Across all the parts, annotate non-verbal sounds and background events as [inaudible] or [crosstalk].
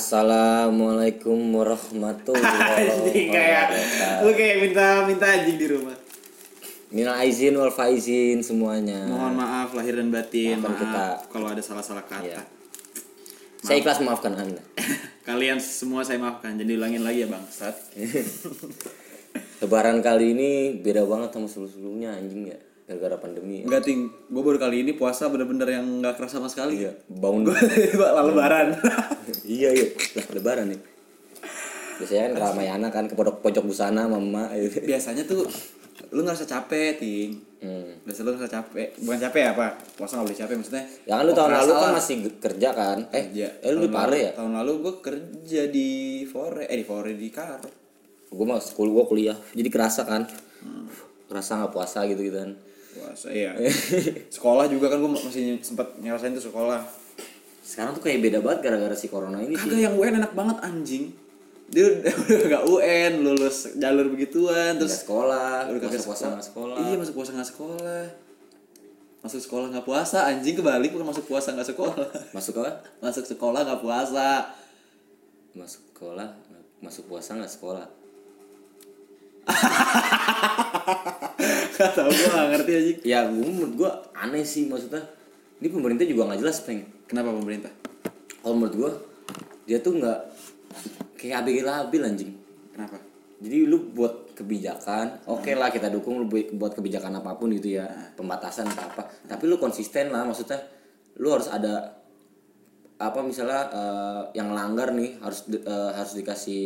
Assalamualaikum warahmatullahi [laughs] kayak wabarakatuh. lu kayak minta minta anjing di rumah. Minal aizin wal faizin semuanya. Mohon maaf lahir dan batin. Maafkan Maaf kita. kalau ada salah-salah kata. Iya. Saya ikhlas memaafkan Anda. [laughs] Kalian semua saya maafkan. Jadi ulangin lagi ya bangsat. [laughs] Lebaran kali ini beda banget sama sebelum-sebelumnya anjing ya. Gara-gara pandemi. Enggak ting, gue baru kali ini puasa bener-bener yang nggak kerasa sama sekali. Iya, [laughs] bangun Lalu lebaran. [laughs] iya iya lah lebaran nih biasanya kan Ramayana kan ke pojok pojok busana mama gitu. Biasanya tuh lu ngerasa capek ting. hmm. Biasa lu ngerasa capek. Bukan capek ya, apa? Puasa nggak boleh capek maksudnya. ya kan lu tahun lalu kan masih kerja kan eh Kerja. eh lu di Pare ya Tahun lalu gue kerja di Fore, eh di Fore di Karo. gue mah sekolah gue kuliah jadi kerasa kan Hmm. kerasa nggak puasa gitu gitu kan Puasa iya. sekolah juga kan gue masih sempat ngerasain tuh sekolah. sekarang tuh kayak beda banget gara-gara si corona ini sih Kagak yang UN enak banget anjing. Dia udah [laughs] gak UN, lulus jalur begituan terus sekolah udah kagak puasa nggak sekolah Iya, masuk puasa nggak sekolah. Masuk sekolah nggak puasa, anjing kebalik bukan masuk puasa nggak sekolah. masuk apa Masuk sekolah nggak puasa. masuk sekolah masuk puasa nggak sekolah [laughs] Gak tau gue gak ngerti anjing. ya gue menurut gue aneh sih maksudnya ini pemerintah juga nggak jelas peng Kenapa pemerintah? kalau menurut gue dia tuh nggak kayak abg labil anjing Kenapa? jadi lu buat kebijakan oke lah kita dukung lu bu- buat kebijakan apa pun gitu ya pembatasan atau apa tapi lu konsisten lah maksudnya lu harus ada apa misalnya eh, yang langgar nih harus eh, harus dikasih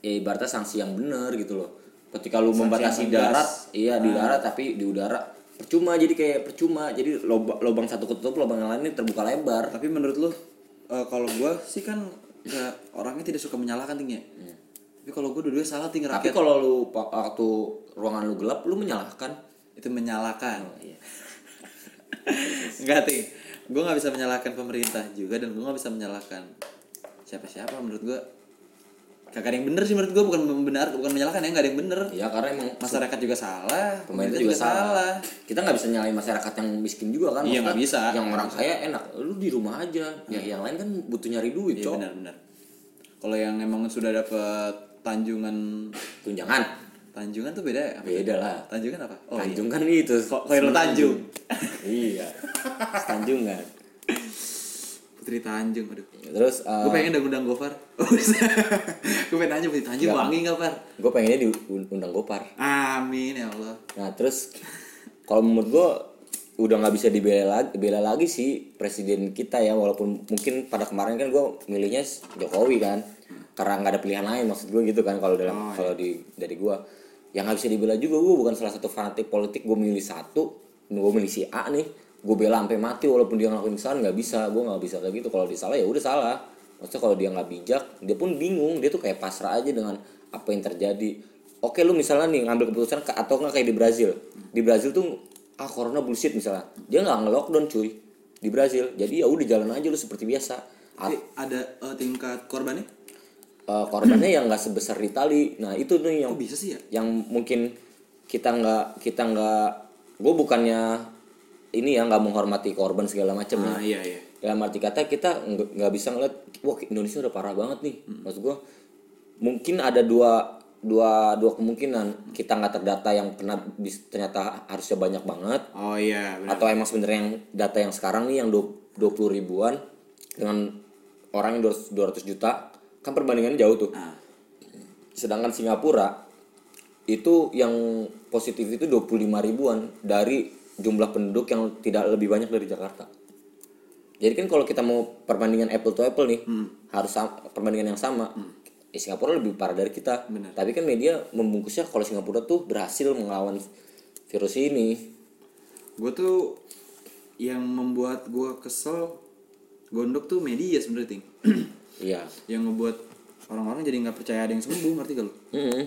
ya ibaratnya sanksi yang benar gitu loh ketika lu membatasi darat iya di darat tapi di udara. Percuma jadi kayak percuma. Jadi loba- lubang satu ketutup lubang yang lain ini terbuka lebar. Tapi menurut lu eh, kalau gue sih kan nggak orangnya tidak suka menyalahkan tinggi. Tapi kalau gue dua-duanya salah tinggi tapi kalau lu waktu ruangan lu gelap lu menyalahkan. Itu menyalahkan. iya. [laughs] Enggak ting, gue nggak bisa menyalahkan pemerintah juga dan gue nggak bisa menyalahkan siapa-siapa menurut gue. Kagak ada yang bener sih menurut gue bukan membenar bukan menyalahkan ya nggak ada yang bener. Ya karena emang Masyarakat juga salah, pemerintah juga salah. Kita nggak bisa nyalain masyarakat yang miskin juga kan. Iya, nggak bisa. Yang orang kaya enak, lu di rumah aja. Ya yang lain kan butuh nyari duit, Iya benar-benar. Kalau yang emang sudah dapat tanjungan Tunjangan. tanjungan tuh beda ya? Beda lah. Tanjungan apa? Oh [laughs] iya. Tanjung kan itu. Kok Khairul Tanjung. iya. Tanjungan. Putri Tanjung, aduh. Terus Gue pengen udah undang Gofar. [laughs] [laughs] gue pengen nanya Tanjung Nggak. wangi gak Far? gue pengennya diundang Gopar. Amin ya Allah. Nah terus kalau menurut gue udah nggak bisa dibela lagi, bela lagi sih presiden kita ya walaupun mungkin pada kemarin kan gue milihnya Jokowi kan karena nggak ada pilihan lain maksud gue gitu kan kalau dalam kalau di dari gue yang nggak bisa dibela juga gue bukan salah satu fanatik politik gue milih satu gue milih si A nih gue bela sampai mati walaupun dia ngelakuin kesalahan nggak bisa gue nggak bisa kayak gitu kalau dia salah ya udah salah maksudnya kalau dia nggak bijak dia pun bingung. Dia tuh kayak pasrah aja dengan apa yang terjadi. Oke lu misalnya nih ngambil keputusan ke- atau nggak kayak di Brazil. Di Brazil tuh ah corona bullshit misalnya. Dia nggak nge-lockdown cuy di Brazil. Jadi ya udah jalan aja lu seperti biasa. A- Tapi ada eh, tingkat korbannya? eh, korbannya yang nggak sebesar di Itali. Nah itu tuh yang Kok bisa sih ya? yang mungkin kita nggak kita nggak gue bukannya ini ya nggak menghormati korban segala macam ya. Ah iya iya. Dalam arti kata kita nggak bisa ngeliat wah Indonesia udah parah banget nih maksud gue mungkin ada dua dua dua kemungkinan kita nggak terdata yang pernah bis- ternyata harusnya banyak banget Oh iya benar. atau emang sebenarnya yang data yang sekarang nih yang dua puluh ribuan dengan orang yang 200 juta kan perbandingannya jauh tuh Ah. sedangkan Singapura itu yang positif itu 25 ribuan dari jumlah penduduk yang tidak lebih banyak dari Jakarta. Jadi kan kalau kita mau perbandingan apple to apple nih, harus sama, perbandingan yang sama. Eh, Singapura lebih parah dari kita. Benar. Tapi kan media membungkusnya kalau Singapura tuh berhasil melawan virus ini. Gue tuh yang membuat gue kesel gondok tuh media sebenarnya ting. [clears throat] Iya. yang ngebuat orang-orang jadi nggak percaya ada yang sembuh ngerti gak lu? Mm-mm.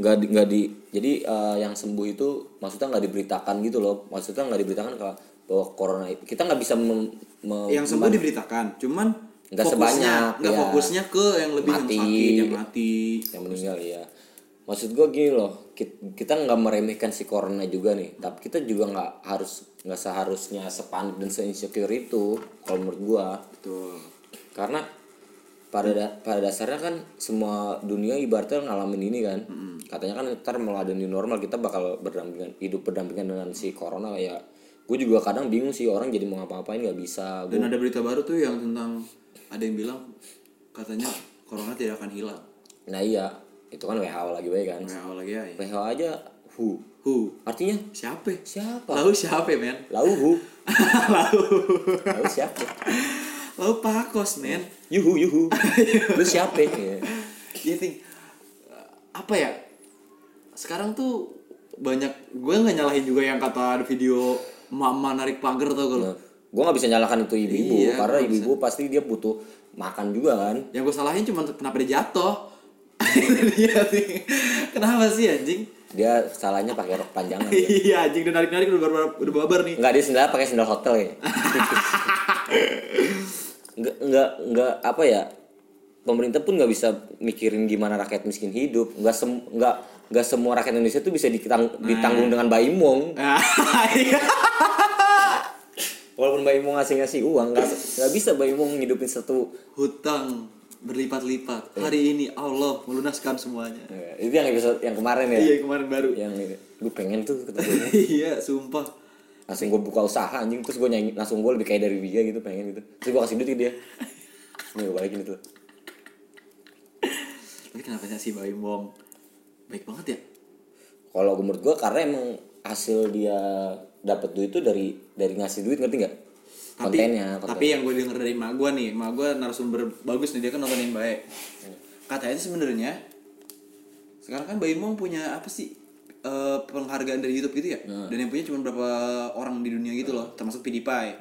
nggak di, nggak di jadi eh, yang sembuh itu maksudnya nggak diberitakan gitu loh maksudnya nggak diberitakan kalau bahwa corona itu kita nggak bisa mem- yang sembuh diberitakan, cuman Nggak sebanyak, nggak ya. fokusnya ke yang lebih Mati. yang sakit, yang mati. yang meninggal ya maksud gue gini loh ki- kita nggak meremehkan si corona juga nih tapi kita juga nggak harus nggak seharusnya sepanik dan se insecure itu kalau menurut gue Betul. karena pada da- pada dasarnya kan semua dunia ibaratnya ngalamin ini kan katanya kan ntar malah ada new normal kita bakal berdampingan hidup berdampingan dengan si corona ya gue juga kadang bingung sih orang jadi mau ngapa-ngapain nggak bisa Dan ada berita baru tuh yang tentang ada yang bilang katanya corona tidak akan hilang. nah iya itu kan WHO lagi baik kan WHO lagi ya. ya. WHO aja who Who? artinya Siapa? siapa Lalu siapa men? lau who [laughs] Lalu lau siapa Lalu Pakos men. yuhu yuhu [laughs] lu siapa ya. Dia think apa ya? Sekarang tuh banyak gue nggak nyalahin juga yang kata video mama narik pagar tau gak lo? gue nggak bisa nyalakan itu ibu-ibu Iya, karena nggak ibu-ibu pasti dia butuh makan juga kan Yang gue salahin cuma kenapa dia jatuh. [laughs] Iya sih. Kenapa sih anjing? dia salahnya pakai rok panjangan dia. Iya anjing udah narik-narik udah babar, udah babar nih. Enggak dia sendal pakai sendal hotel ya. [laughs] Enggak enggak enggak apa ya? Pemerintah pun nggak bisa mikirin gimana rakyat miskin hidup. Enggak sem enggak enggak semua rakyat Indonesia tuh bisa ditang- ditanggung dengan Mbak Imong. [laughs] Ah, iya. Walaupun Mbak Imong ngasih-ngasih uang, nggak nggak bisa Mbak Imong ngidupin satu Hutang berlipat-lipat. Hari ini Allah melunaskan semuanya. Ya, itu yang episode yang kemarin ya. Iya kemarin baru. Yang gue pengen tuh ketemu [laughs] iya sumpah. langsung gue buka usaha anjing terus gue nyanyi langsung gue lebih kayak dari dia gitu pengen gitu terus gue kasih duit ke dia [laughs] nih gue balikin itu Tapi kenapa sih Baim Bom baik banget ya? kalau menurut gue karena emang hasil dia dapat duit itu dari dari ngasih duit ngerti nggak Tapi, kontennya konten. tapi yang gue denger dari mak gue nih, mak gue narasumber bagus nih dia kan nontonin baik. Katanya sih sebenarnya sekarang kan Baim Bom punya apa sih eh, penghargaan dari YouTube gitu ya? Dan yang punya cuma berapa orang di dunia gitu loh, termasuk PewDiePie.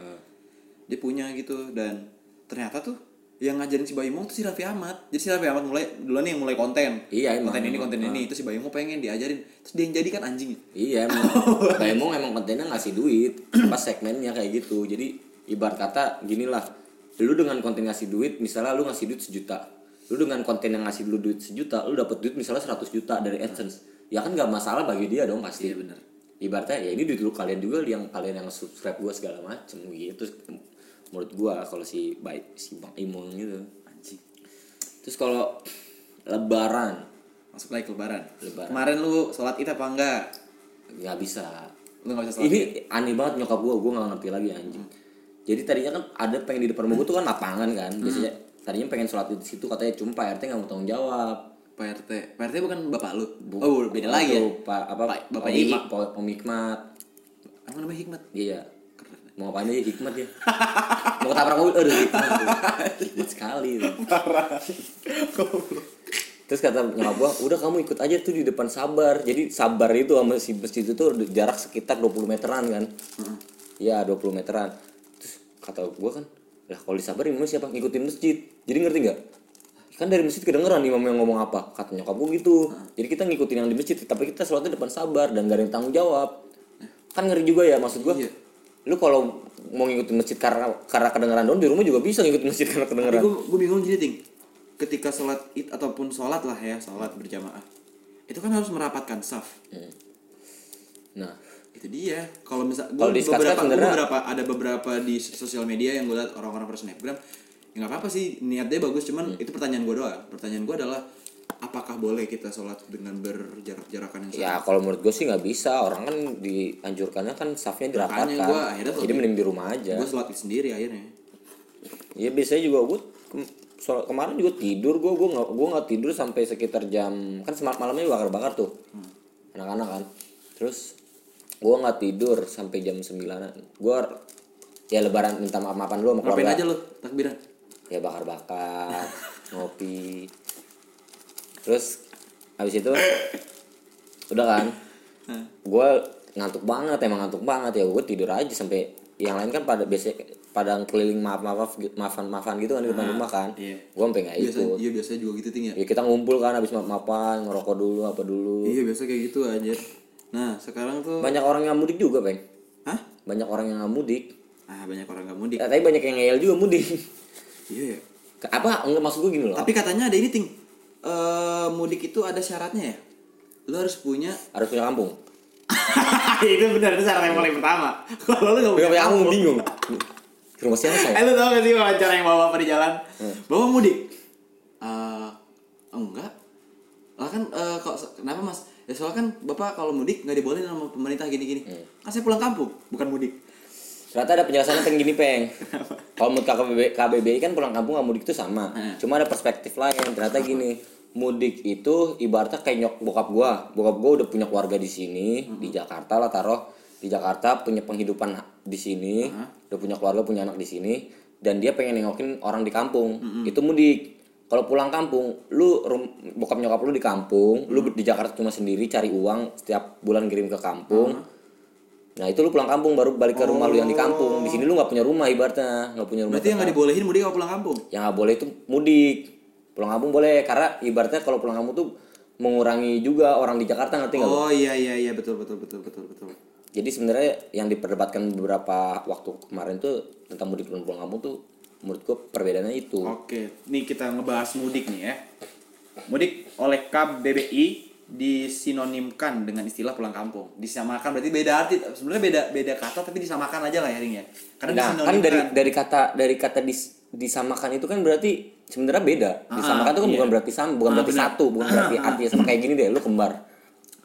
Dia punya gitu dan ternyata tuh yang ngajarin si Baimong tuh si Raffi Ahmad. Jadi si Raffi Ahmad mulai duluan nih yang mulai konten. Iya, emang, konten ini emang. konten ini itu si Baimong pengen diajarin. Terus dia yang jadi kan anjing. iya [laughs] emang Mbak Emong emang kontennya ngasih duit pas segmennya kayak gitu jadi ibarat kata gini lah lu dengan konten ngasih duit misalnya lu ngasih duit sejuta lu dengan konten yang ngasih lu duit sejuta lu dapat duit misalnya 100 juta dari AdSense ya kan nggak masalah bagi dia dong pasti Iya, bener. ibaratnya ya ini duit lu kalian juga yang kalian yang subscribe gua segala macem gitu menurut gua kalau si baik si bang Imong gitu Anjing. terus kalau lebaran Masuk lagi ke lebaran. Lebaran. Kemarin lu sholat id apa enggak? nggak bisa Lu gak bisa sholat id? ini aneh banget nyokap gua gua nggak ngerti lagi anjing jadi tadinya kan ada pengen di depan rumah gua tuh kan lapangan kan biasanya tadinya pengen sholat di situ katanya cuma Pak RT nggak mau tanggung jawab Pak RT. Pak RT bukan bapak lu. oh, beda lagi ya. Pak apa Pak- Bapak Hikmat Hikmat Emang namanya Hikmat? iya mau ngapain aja Hikmat ya mau ketabrak mobil aduh Hikmat. Hikmat sekali tuh. Terus kata nyokap gua, udah kamu ikut aja tuh di depan sabar. Jadi sabar itu sama si masjid itu tuh jarak sekitar 20 meteran kan. Iya 20 meteran. Terus kata gua kan, lah kalau di sabar imamnya siapa? Ngikutin masjid. Jadi ngerti nggak? Kan dari masjid kedengeran imam yang ngomong apa. Kata nyokap gitu. Jadi kita ngikutin yang di masjid, tapi kita sholatnya depan sabar dan gak ada yang tanggung jawab. Kan ngeri juga ya maksud gua. Iya. Lu kalau mau ngikutin masjid karena karena kedengeran doang di rumah juga bisa ngikutin masjid karena Tapi kedengeran. gue gue bingung gini ting. Ketika sholat id ataupun sholat lah ya sholat berjamaah, itu kan harus merapatkan saf. Nah, Itu dia. Kalau misal Snapchat beberapa, beberapa ada beberapa di sosial media yang gue lihat orang-orang per snapgram, ya nggak apa-apa sih niatnya bagus, cuman itu pertanyaan gue doang. Pertanyaan gue adalah apakah boleh kita sholat dengan berjarak-jarakan yang sama? Ya kalau menurut gue sih nggak bisa orang kan dianjurkannya kan safnya dirapatkan. Gua akhirnya Jadi mending di rumah aja. Gue sholat sendiri akhirnya. Ya biasanya juga gue ke- soal- kemarin juga tidur gue gue nggak gue nggak tidur sampai sekitar jam kan semat malamnya bakar bakar tuh anak-anak kan terus gue nggak tidur sampai jam sembilanan gue ya lebaran minta maaf maafan dulu sama Ngapain keluarga aja lo takbiran? ya bakar bakar [laughs] ngopi terus habis itu [coughs] udah kan gue ngantuk banget emang ngantuk banget ya gue tidur aja sampai yang lain kan pada biasa pada keliling maaf maaf maafan maafan gitu kan di depan rumah kan iya. gue sampai nggak ikut iya biasa juga gitu ting ya. ya kita ngumpul kan habis maaf maafan ngerokok dulu apa dulu Iya biasa kayak gitu aja. Nah sekarang tuh, banyak orang yang mudik juga peng hah? banyak orang yang nggak mudik Ah banyak orang gak mudik. ya, tapi banyak yang ngeyel juga mudik Iya ya. Ke- apa enggak maksud gue gini loh Tapi katanya ada ini ting uh, mudik itu ada syaratnya ya? Lo harus punya harus punya kampung. [laughs] itu benar itu syarat yang paling pertama. Kalau lo gak punya kampung bingung. Rumah siapa saya? Eh, lo tau gak sih wawancara yang bawa di jalan? Hmm. Bawa mudik? Uh, enggak. Lah kan uh, kok kenapa mas? Ya soalnya kan bapak kalau mudik nggak dibolehin sama pemerintah gini-gini. Hmm. Kan saya pulang kampung, bukan mudik. Ternyata ada penjelasannya pengen gini peng. [laughs] Kalau menurut KBBI kan pulang kampung sama mudik itu sama. Hmm. Cuma ada perspektif lain. Ternyata gini mudik itu ibaratnya kayak nyok bokap gua. Bokap gua udah punya keluarga di sini Hmm. di Jakarta lah taruh di Jakarta punya penghidupan di sini, Hmm. udah punya keluarga punya anak di sini dan dia pengen nengokin orang di kampung. Hmm. Itu mudik. Kalau pulang kampung, lu rum- bokap nyokap lu di kampung, lu Hmm. di Jakarta cuma sendiri cari uang setiap bulan kirim ke kampung. Hmm. Nah itu lu pulang kampung baru balik ke rumah lu yang di kampung. Di sini lu nggak punya rumah ibaratnya, nggak punya rumah. Berarti yang nggak dibolehin mudik kalau pulang kampung. Yang nggak boleh itu mudik. Pulang kampung boleh karena ibaratnya kalau pulang kampung tuh mengurangi juga orang di Jakarta ngerti nggak? lu? Oh iya iya iya betul betul betul betul betul. Jadi sebenarnya yang diperdebatkan beberapa waktu kemarin tuh tentang mudik dan pulang kampung tuh menurut gua perbedaannya itu. Oke, nih kita ngebahas mudik nih ya. Mudik oleh KBBI disinonimkan dengan istilah pulang kampung. Disamakan berarti beda arti. Sebenarnya beda beda kata tapi disamakan aja lah ya Ring ya. Karena Nah, kan dari dari kata dari kata dis- disamakan itu kan berarti sebenarnya beda. Disamakan itu kan bukan berarti sama, bukan Ah, berarti satu, bukan berarti artinya sama kayak gini deh, lu kembar.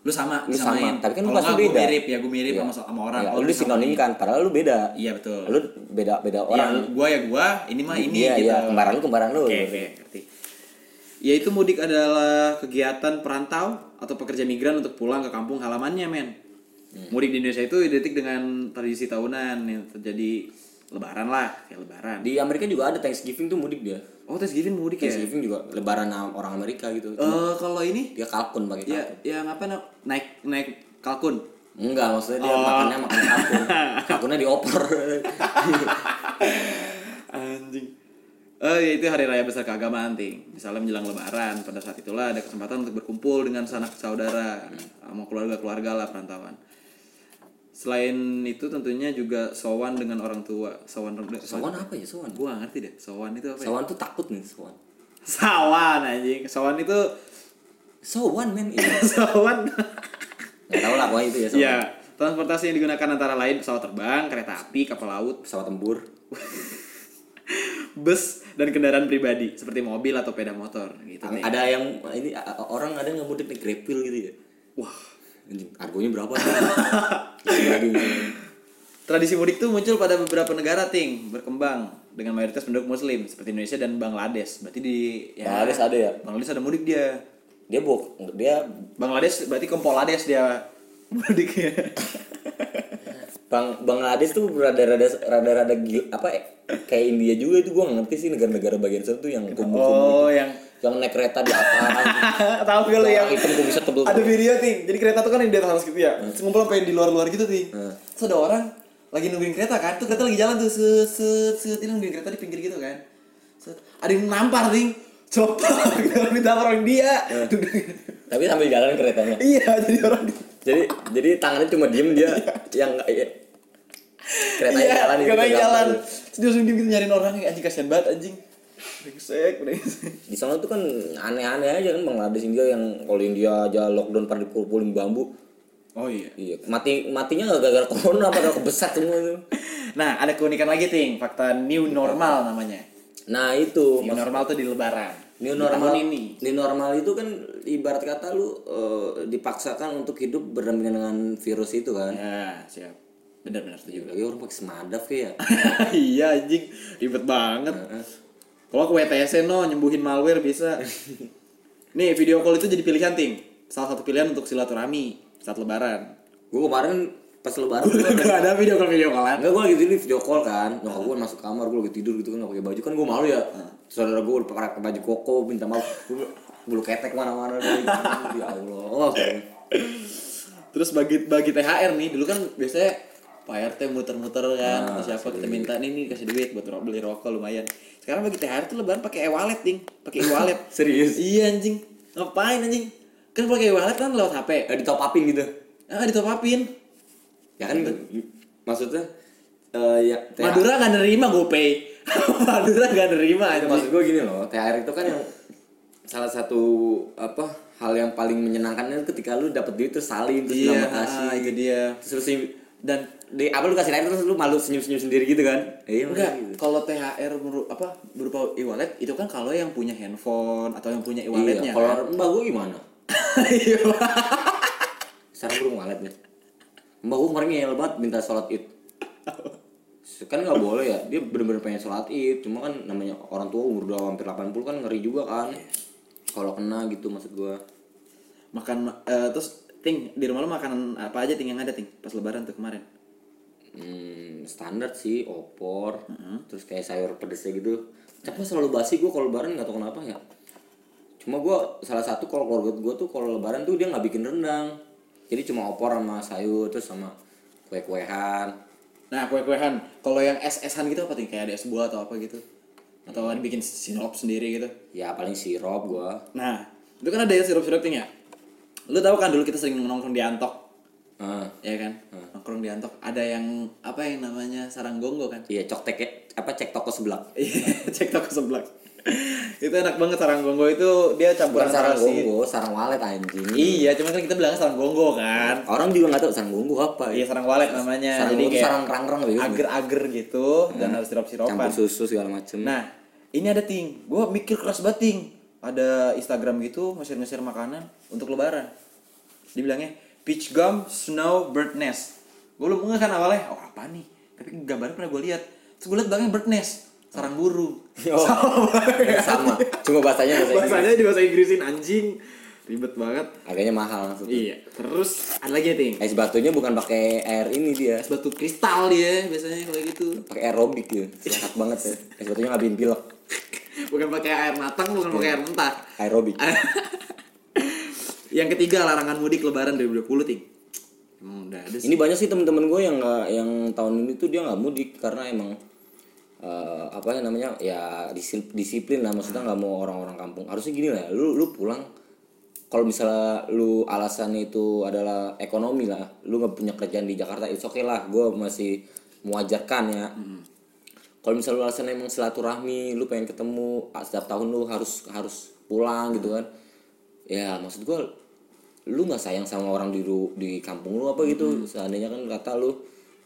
Lu sama, Lu sama, tapi kan lu pasti beda. mirip ya, gue mirip Iya. sama, sama orang. Ya, Kalau lu disamain. disinonimkan, padahal lu beda. Iya betul. Lu beda beda Yang orang. gua ya gua, ini mah ini Iya, gitu. iya, kembaran lu kembaran lu. Oke, ngerti. Yaitu mudik adalah kegiatan perantau atau pekerja migran untuk pulang ke kampung halamannya, men. Hmm. Mudik di Indonesia itu identik dengan tradisi tahunan yang terjadi lebaran lah, kayak lebaran. Di Amerika juga ada Thanksgiving tuh mudik dia. Oh, Thanksgiving mudik ya? Thanksgiving juga lebaran orang Amerika gitu. Eh, kalau ini Dia kalkun pakai ya kalkun. yang apa na- naik naik kalkun. Enggak, maksudnya dia Oh. makannya makan kalkun. [laughs] Kalkunnya dioper. [laughs] Anjing. Eh, ya itu hari raya besar keagamaan, Ting. Misalnya menjelang lebaran, pada saat itulah ada kesempatan untuk berkumpul dengan sanak saudara, sama keluarga-keluarga lah perantauan. Selain itu tentunya juga sowan dengan orang tua. Sowan Sawan apa ya, sawan? Gua nggak ngerti deh. Sowan itu apa ya? Sawan tuh takut nih, sawan. Sawan anjing. Sowan itu Sawan men [laughs] itu. sowan. Enggak tahu lah pokoknya itu ya, sawan. ya, transportasi yang digunakan antara lain pesawat terbang, kereta api, kapal laut, Pesawat tempur. [laughs] bus dan kendaraan pribadi seperti mobil atau sepeda motor gitu. Ada yang ini orang ada yang mudik grab wheel gitu ya. Wah, Anjing, harganya berapa? Lagi. Tradisi mudik tuh muncul pada beberapa negara ting berkembang dengan mayoritas penduduk muslim seperti Indonesia dan Bangladesh. Berarti di ya, Bangladesh ada ya? Bangladesh ada mudik dia. Dia buk, dia Bangladesh berarti Kompolades dia mudiknya. Bang Bangladesh tuh rada-rada rada-rada apa kayak India juga itu gua nggak ngerti sih negara-negara bagian sana tuh yang kumuh-kumuh oh, yang yang naik kereta di atas [laughs] tahu gak lu yang hitam kok bisa tebel ada video ting. Jadi kereta tuh kan yang di atas gitu ya. Terus ngumpul sampai di luar-luar gitu ting. Hmm. Terus ada orang lagi nungguin kereta kan. Tuh kereta lagi jalan tuh set set set ini nungguin kereta di pinggir gitu kan. Set. Ada yang nampar ting. Coba kita minta orang dia. tapi sambil jalan keretanya iya, jadi orang jadi jadi tangannya cuma diem dia yang ya, keretanya iya, jalan itu katanya pegang jalan. Terus dia langsung diem gitu nyariin orang anjing kasihan banget anjing. Brengsek, brengsek. di sana tuh kan aneh-aneh aja kan Bangladesh India yang kalau India aja lockdown pada dipukul-pukulin bambu Oh iya. iya mati matinya nggak gara-gara corona pada kebesat semua itu [laughs] Nah, ada keunikan lagi ting, fakta new normal namanya. nah itu New normal tuh di lebaran. New normal ini. New normal itu kan ibarat kata lu eh, dipaksakan untuk hidup berdampingan dengan virus itu kan. Ya, siap. Benar-benar setuju. Lagi orang pakai semadaf kayak ya. [laughs] iya anjing, ribet banget. Kalau ke WTS no nyembuhin malware bisa. [laughs] Nih, video call itu jadi pilihan ting. Salah satu pilihan untuk silaturahmi saat lebaran. Gue kemarin pas lebaran [laughs] gua- Gak ada video call video callan. Enggak gue lagi tidur video call kan Nyokap gue masuk kamar gue lagi tidur gitu kan gak pakai baju Kan gue malu ya Saudara gue udah pakai baju koko minta maaf Gue bulu ketek mana-mana. Ya Allah [laughs] Terus bagi bagi THR nih, dulu kan biasanya Pak RT muter-muter kan, Ah, siapa kita minta nih nih kasih duit buat beli rokok lumayan. Sekarang bagi THR tuh lebaran pakai e-wallet, ding. Pakai e-wallet. [laughs] Serius? Iya anjing. Ngapain anjing? Kan pakai e-wallet kan lewat HP. Eh ditop upin gitu Ah, ditopapin. Ya kan maksudnya eh ya THR Madura nggak nerima GoPay. [laughs] Madura nggak nerima Itu anjing. maksud gue gini loh, THR itu kan yang salah satu apa hal yang paling menyenangkannya ketika lu dapet duit terus salim terus Iya, bilang makasih ah, itu dia. terus lu dan di apa lu kasih THR terus lu malu senyum senyum sendiri gitu kan iya Enggak, gitu. kalau THR beru- apa berupa e-wallet itu kan kalau yang punya handphone atau yang punya iya e-walletnya. kalau kan? mbak gue gimana Iya. mbak gue kemarin ngeyel banget minta sholat id kan nggak boleh ya dia bener-bener pengen sholat id cuma kan namanya orang tua umur udah hampir 80 kan ngeri juga kan kalau kena gitu maksud gue Makan eh, terus ting di rumah lu makanan apa aja ting yang ada ting pas lebaran tuh kemarin. hmm, standar sih opor terus kayak sayur pedesnya gitu capek selalu basi gue kalau lebaran nggak tahu kenapa ya cuma gue salah satu kalau keluarga gue tuh kalau lebaran tuh dia nggak bikin rendang jadi cuma opor sama sayur terus sama kue-kuean Nah, kue-kuehan. Kalau yang es-esan gitu apa ting? Kayak ada es buah atau apa gitu? Atau dibikin sirup sendiri gitu? ya paling sirup gue Nah, itu kan ada ya sirup-sirup ting ya? Lu tahu kan dulu kita sering nongkrong di Antok, ah ya kan? Nongkrong di Antok. Ada yang apa yang namanya sarang gonggo kan? iya cok tek apa cek toko sebelah Iya, [laughs] cek toko sebelah. itu enak banget sarang gonggo itu dia campuran bukan sarang gonggo sarang walet anjing Iya, cuman kan kita bilang sarang gonggo kan. orang juga nggak tahu sarang gonggo apa Iya, sarang walet namanya. sarang Jadi kayak sarang kerang-kerang gitu ager-ager gitu dan harus sirup-sirupan. campur susu segala macem Nah, ini ada ting. Gua mikir keras banget ting. Ada Instagram gitu nge-share makanan untuk lebaran. Dibilangnya peach gum snow bird nest. Gue belum nggak kan awalnya. Oh apa nih? Tapi gambarnya pernah gue lihat. Terus gue liat belakangnya bird nest. Sarang burung. Oh, [laughs] sama cuma bahasanya bahasa Inggris. Bahasanya di bahasa Inggrisin anjing. Ribet banget. harganya mahal maksudnya Iya. Terus ada lagi nih ting. es batunya bukan pakai air ini dia Es batu kristal dia biasanya kalau gitu. pakai aerobik dia sehat banget ya es batunya ngabiin pilek [laughs] Bukan pakai air matang, bukan pakai air mentah. aerobik. [laughs] Yang ketiga larangan mudik lebaran 2020 ting. Emang udah ada sih. ini banyak sih temen-temen gue yang nggak yang tahun ini tuh dia nggak mudik karena emang eh, apa ya namanya ya disi- disiplin lah. Maksudnya nggak mau orang-orang kampung. Harusnya gini lah lu lu pulang kalau misalnya lu alasannya itu adalah ekonomi lah lu nggak punya kerjaan di Jakarta itu oke lah. Gue masih mewajarkan ya kalau misalnya lu alasannya emang silaturahmi lu pengen ketemu ah, setiap tahun lu harus harus pulang gitu kan. Ya maksud gue lu nggak sayang sama orang di ru- di kampung lu apa gitu. Seandainya kan kata lu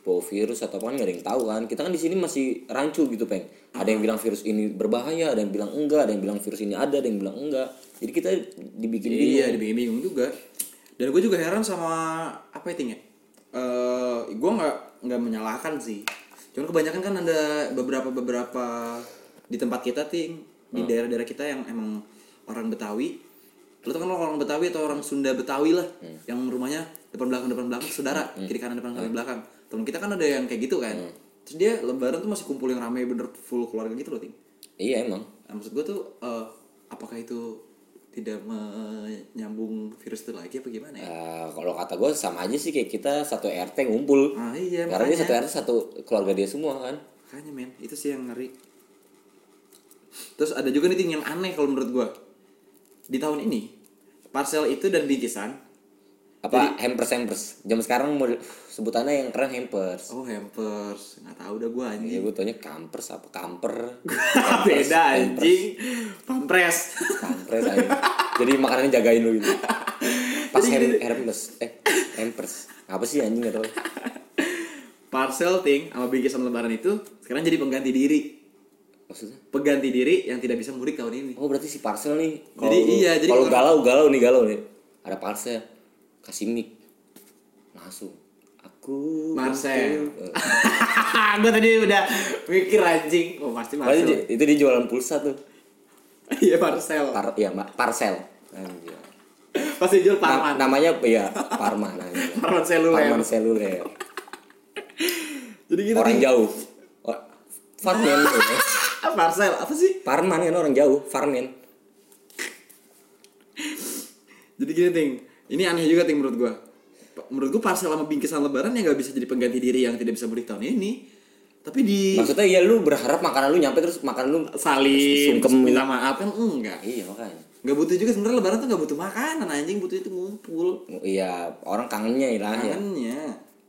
bawa virus atau apa kan nggak ada yang tahu kan. Kita kan di sini masih rancu gitu peng. Ada yang bilang virus ini berbahaya ada yang bilang enggak ada yang bilang virus ini ada ada yang bilang enggak. Jadi kita dibikin bingung. Iya, dibikin bingung juga. Dan gue juga heran sama apa itu ya? Eh, gue nggak nggak menyalahkan sih. Cuman kebanyakan kan ada beberapa beberapa di tempat kita ting di daerah-daerah kita yang emang orang Betawi. Lo tau kan orang Betawi atau orang Sunda Betawi lah, yang rumahnya depan belakang depan belakang saudara, kiri kanan depan kanan belakang. Temen kita kan ada yang kayak gitu kan. Terus dia Lebaran tuh masih kumpul yang ramai bener full keluarga gitu loh ting. iya emang Nah, maksud gue tuh eh, apakah itu tidak menyambung virus itu lagi apa gimana ya? Eh, kalau kata gue sama aja sih kayak kita satu RT ngumpul Ah iya karena dia makanya. satu RT satu keluarga dia semua kan Makanya men, itu sih yang ngeri. Terus ada juga nih yang aneh kalau menurut gua. Di tahun ini, parcel itu dan bingkisan apa hampers hampers jam sekarang sebutannya yang keren hampers. Oh hampers, nggak tahu dah gua ya anjing. gue taunya kampers apa? Kamper. [laughs] Beda anjing. Pampres. kampres aja jadi makanannya jagain lu gitu. Pas her hermes. Eh hampers. Apa sih anjing gak tau Parcel ting sama bingkisan lebaran itu sekarang jadi pengganti diri. maksudnya? Pengganti diri yang tidak bisa mudik tahun ini. oh berarti si parcel nih Jadi lu- iya, jadi kalau kalau- galau galau nih galau nih. Ada parcel kasih mic. Langsung aku Marcel. [laughs] gua tadi udah mikir anjing. Oh pasti Marcel. di- itu dia jualan pulsa tuh [laughs] Iya parcel. Par, ya ma- parcel Anjir. Pasti jual Na- parman. namanya ya Parma namanya Parman seluler. Parman seluler [laughs] Jadi gitu orang Ting. jauh oh, Farmen. Ah, parcel apa sih? Parman kan orang jauh Farmen Jadi gini ting, ini aneh juga ting menurut gua. Menurut gua parcel sama bingkisan lebaran ya nggak bisa jadi pengganti diri yang tidak bisa mudik tahun ini. Tapi di maksudnya ya lu berharap makanan lu nyampe terus makanan lu salim, Sungkem. minta maaf kan enggak. iya makanya Nggak butuh juga sebenarnya lebaran tuh nggak butuh makanan anjing butuh itu ngumpul. iya orang kangennya lah ya Kangennya,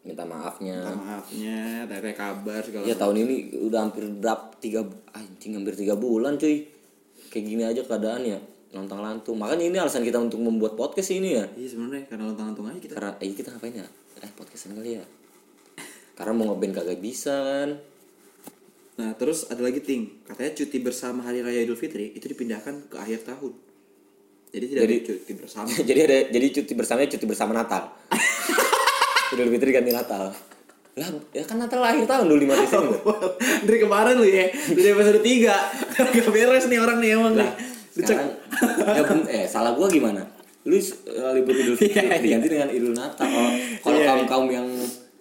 minta maafnya minta maafnya, tanya kabar segala. ya tahun ini udah hampir berapa tiga anjing hampir tiga bulan cuy kayak gini aja keadaan ya lontang lantung. Makanya ini alasan kita untuk membuat podcast ini ya. Iya sebenarnya karena lontang lantung aja kita. karena eh, kita ngapain ya? Eh podcastan kali ya. Karena mau ngeband kagak bisa kan? Nah terus ada lagi ting, katanya cuti bersama hari raya Idul Fitri itu dipindahkan ke akhir tahun. Jadi tidak Jadi- ada cuti bersama. [laughs] jadi ada jadi cuti bersamanya cuti bersama Natal. [laughs] Idul Fitri ganti Natal. Lah, ya kan Natal akhir tahun dulu 5 Desember. [laughs] Dari kemarin lu ya, dari episode 3 Gak beres nih orang nih emang nih. Lu cek Sekarang, ya eh salah gua gimana? Lu uh, libur Idul Fitri Iya, iya. diganti dengan Idul Natal. Kalau kalau Iya, kaum kaum yang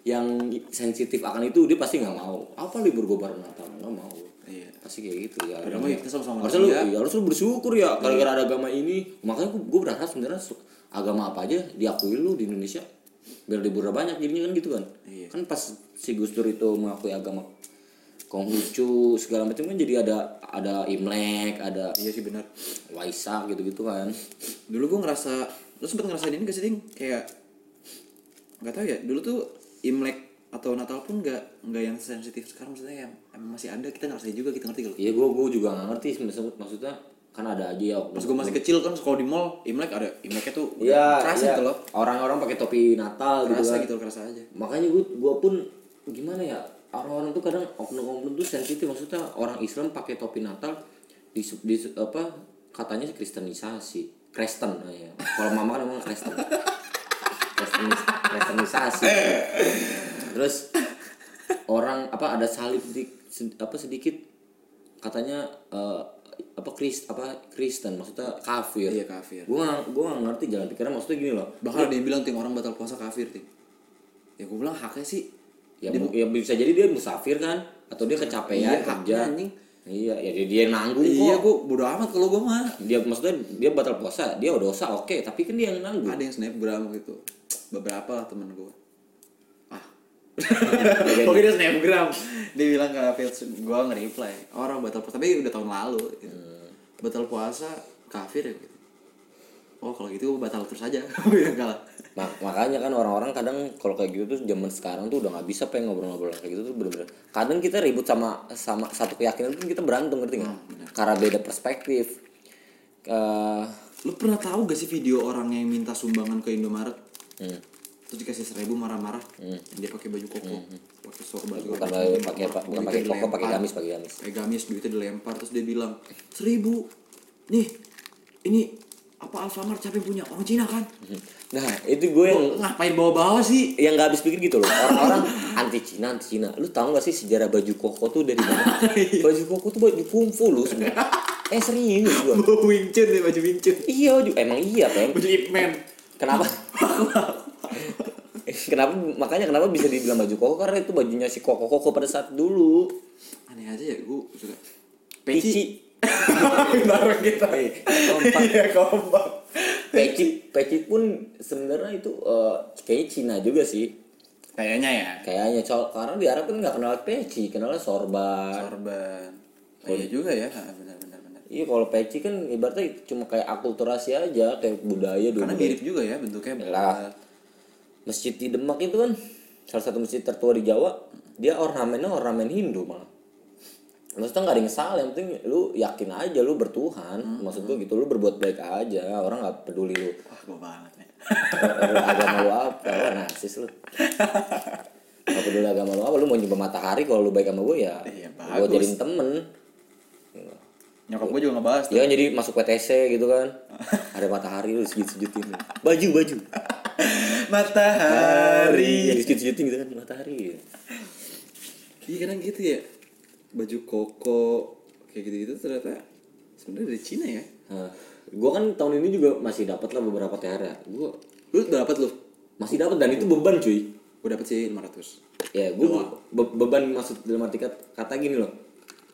yang sensitif akan itu dia pasti nggak mau. Apa libur gua bareng Natal? Nggak mau. Iya. Pasti kayak gitu ya. Padahal mah kita sama-sama harusnya lu, iya, harus lu bersyukur ya gara-gara ada agama ini. Makanya gua, gua berharap sebenarnya agama apa aja diakui lu di Indonesia biar liburnya banyak jadinya kan gitu kan. Iya. Kan pas si Gus Dur itu mengakui agama Konghucu segala macam kan jadi ada ada Imlek, ada Iya sih benar Waisak gitu-gitu kan. Dulu gue ngerasa Lu sempet ngerasain ini gak sih Ting? Kayak Gak tau ya Dulu tuh Imlek atau Natal pun gak, nggak yang sensitif sekarang maksudnya yang emang masih ada kita ngerasain juga kita ngerti lu? Iya gue gue juga nggak ngerti maksudnya kan ada aja ya. Pas gue masih kecil kan kalau di mall Imlek ada Imleknya tuh Iya, kerasa iya. gitu loh Orang-orang pakai topi Natal gitu Kerasa kan. gitu kerasa aja Makanya gue gue pun gimana ya orang-orang tuh kadang oknum-oknum tuh sensitif maksudnya orang Islam pakai topi Natal di, di apa katanya kristenisasi Kristen ya. Kalau mama kan emang Kristen. Kristenis, kristenisasi. Terus orang apa ada salib di apa sedikit katanya eh, apa Krist apa Kristen maksudnya kafir. Iya kafir Gue gak, gue gak ngerti jalan pikiran maksudnya gini loh. Ada yang bilang ting orang batal puasa kafir ting Ya gue bilang haknya sih Ya, mu- ya bisa jadi dia musafir kan? Atau dia kecapean Iya, kerja. anjing. Iya, ya dia, dia nanggung Iya kok. gue bodo amat kalau gue mah. Dia maksudnya dia batal puasa, dia udah dosa oke, tapi kan dia yang nanggung. Ada yang snapgram gitu Beberapa lah temen gue Ah. [laughs] Jadi- Oke dia snapgram. Dia bilang ke Fitz Gue nge-reply. Orang batal puasa. Tapi udah tahun lalu gitu. Batal puasa Kafir ya gitu Oh kalau gitu gue batal terus aja. [laughs] Gue bilang kalah Mak- makanya kan orang-orang kadang kalau kayak gitu tuh zaman sekarang tuh udah nggak bisa pengen ngobrol-ngobrol kayak gitu tuh bener-bener. Kadang kita ribut sama sama satu keyakinan tuh kita berantem ngerti nggak? Karena beda perspektif. Eh, Lu pernah tahu gak sih video orang yang minta sumbangan ke Indomaret? Hmm, Terus dikasih seribu marah-marah Yang Dia pakai baju koko. Pakai sorban bukan pakai pakai bukan pakai koko pakai gamis pakai gamis. Pakai gamis duitnya dilempar. Terus dia bilang seribu nih ini apa Alfamart siapa yang punya orang Cina kan nah itu gue yang ngapain bawa-bawa sih? Yang nggak habis pikir gitu loh. Orang-orang anti Cina anti Cina. Lu tahu gak sih sejarah baju koko tuh dari mana? [laughs] Baju koko tuh baju kungfu lu sebenarnya. Eh serius gua. Bawa Wing Chun nih baju Wing Chun iya baju emang iya peng baju Ip Man kenapa? [laughs] Kenapa? Makanya kenapa bisa dibilang baju koko? Karena itu bajunya si koko koko pada saat dulu. Aneh aja ya gue suka. Peci [laughs] bareng kita. Kompak. Iya kompak. Peci peci pun sebenarnya itu eh, kayaknya Cina juga sih. Kayaknya ya. Kayaknya soal karena di Arab kan nggak kenal peci kenalnya sorban. Sorban. Oh, iya juga ya. Ah, benar benar benar. Iya kalau peci kan ibaratnya cuma kayak akulturasi aja kayak budaya dulu. karena mirip juga ya bentuknya. Lah. Masjid di Demak itu kan salah satu masjid tertua di Jawa. Dia ornamennya ornamen Hindu malah. Maksudnya nggak ada yang salah, yang penting lu yakin aja lu bertuhan. Maksud gua gitu lu berbuat baik aja. Orang nggak peduli lu wah gue banget nih lu agama lu apa. Wah narsis lu. Gak peduli agama lu apa, lu mau nyembah matahari kalau lu baik sama gue ya. Iya, Gue jadiin temen. nyokap gue juga ngebahas kan jadi masuk PTC gitu kan. Ada matahari lu sujud-sujudin. Baju, baju. matahari Jadi sujud-sujudin gitu kan matahari. Iya kadang gitu ya baju koko kayak gitu gitu ternyata sebenarnya dari Cina ya. Nah, gua kan tahun ini juga masih dapat lah beberapa THR ya. Gua Lu udah dapat lu? masih dapat dan itu beban cuy. Gue dapet sih 500 Ya, gua be- beban maksud dalam arti kata, gini loh.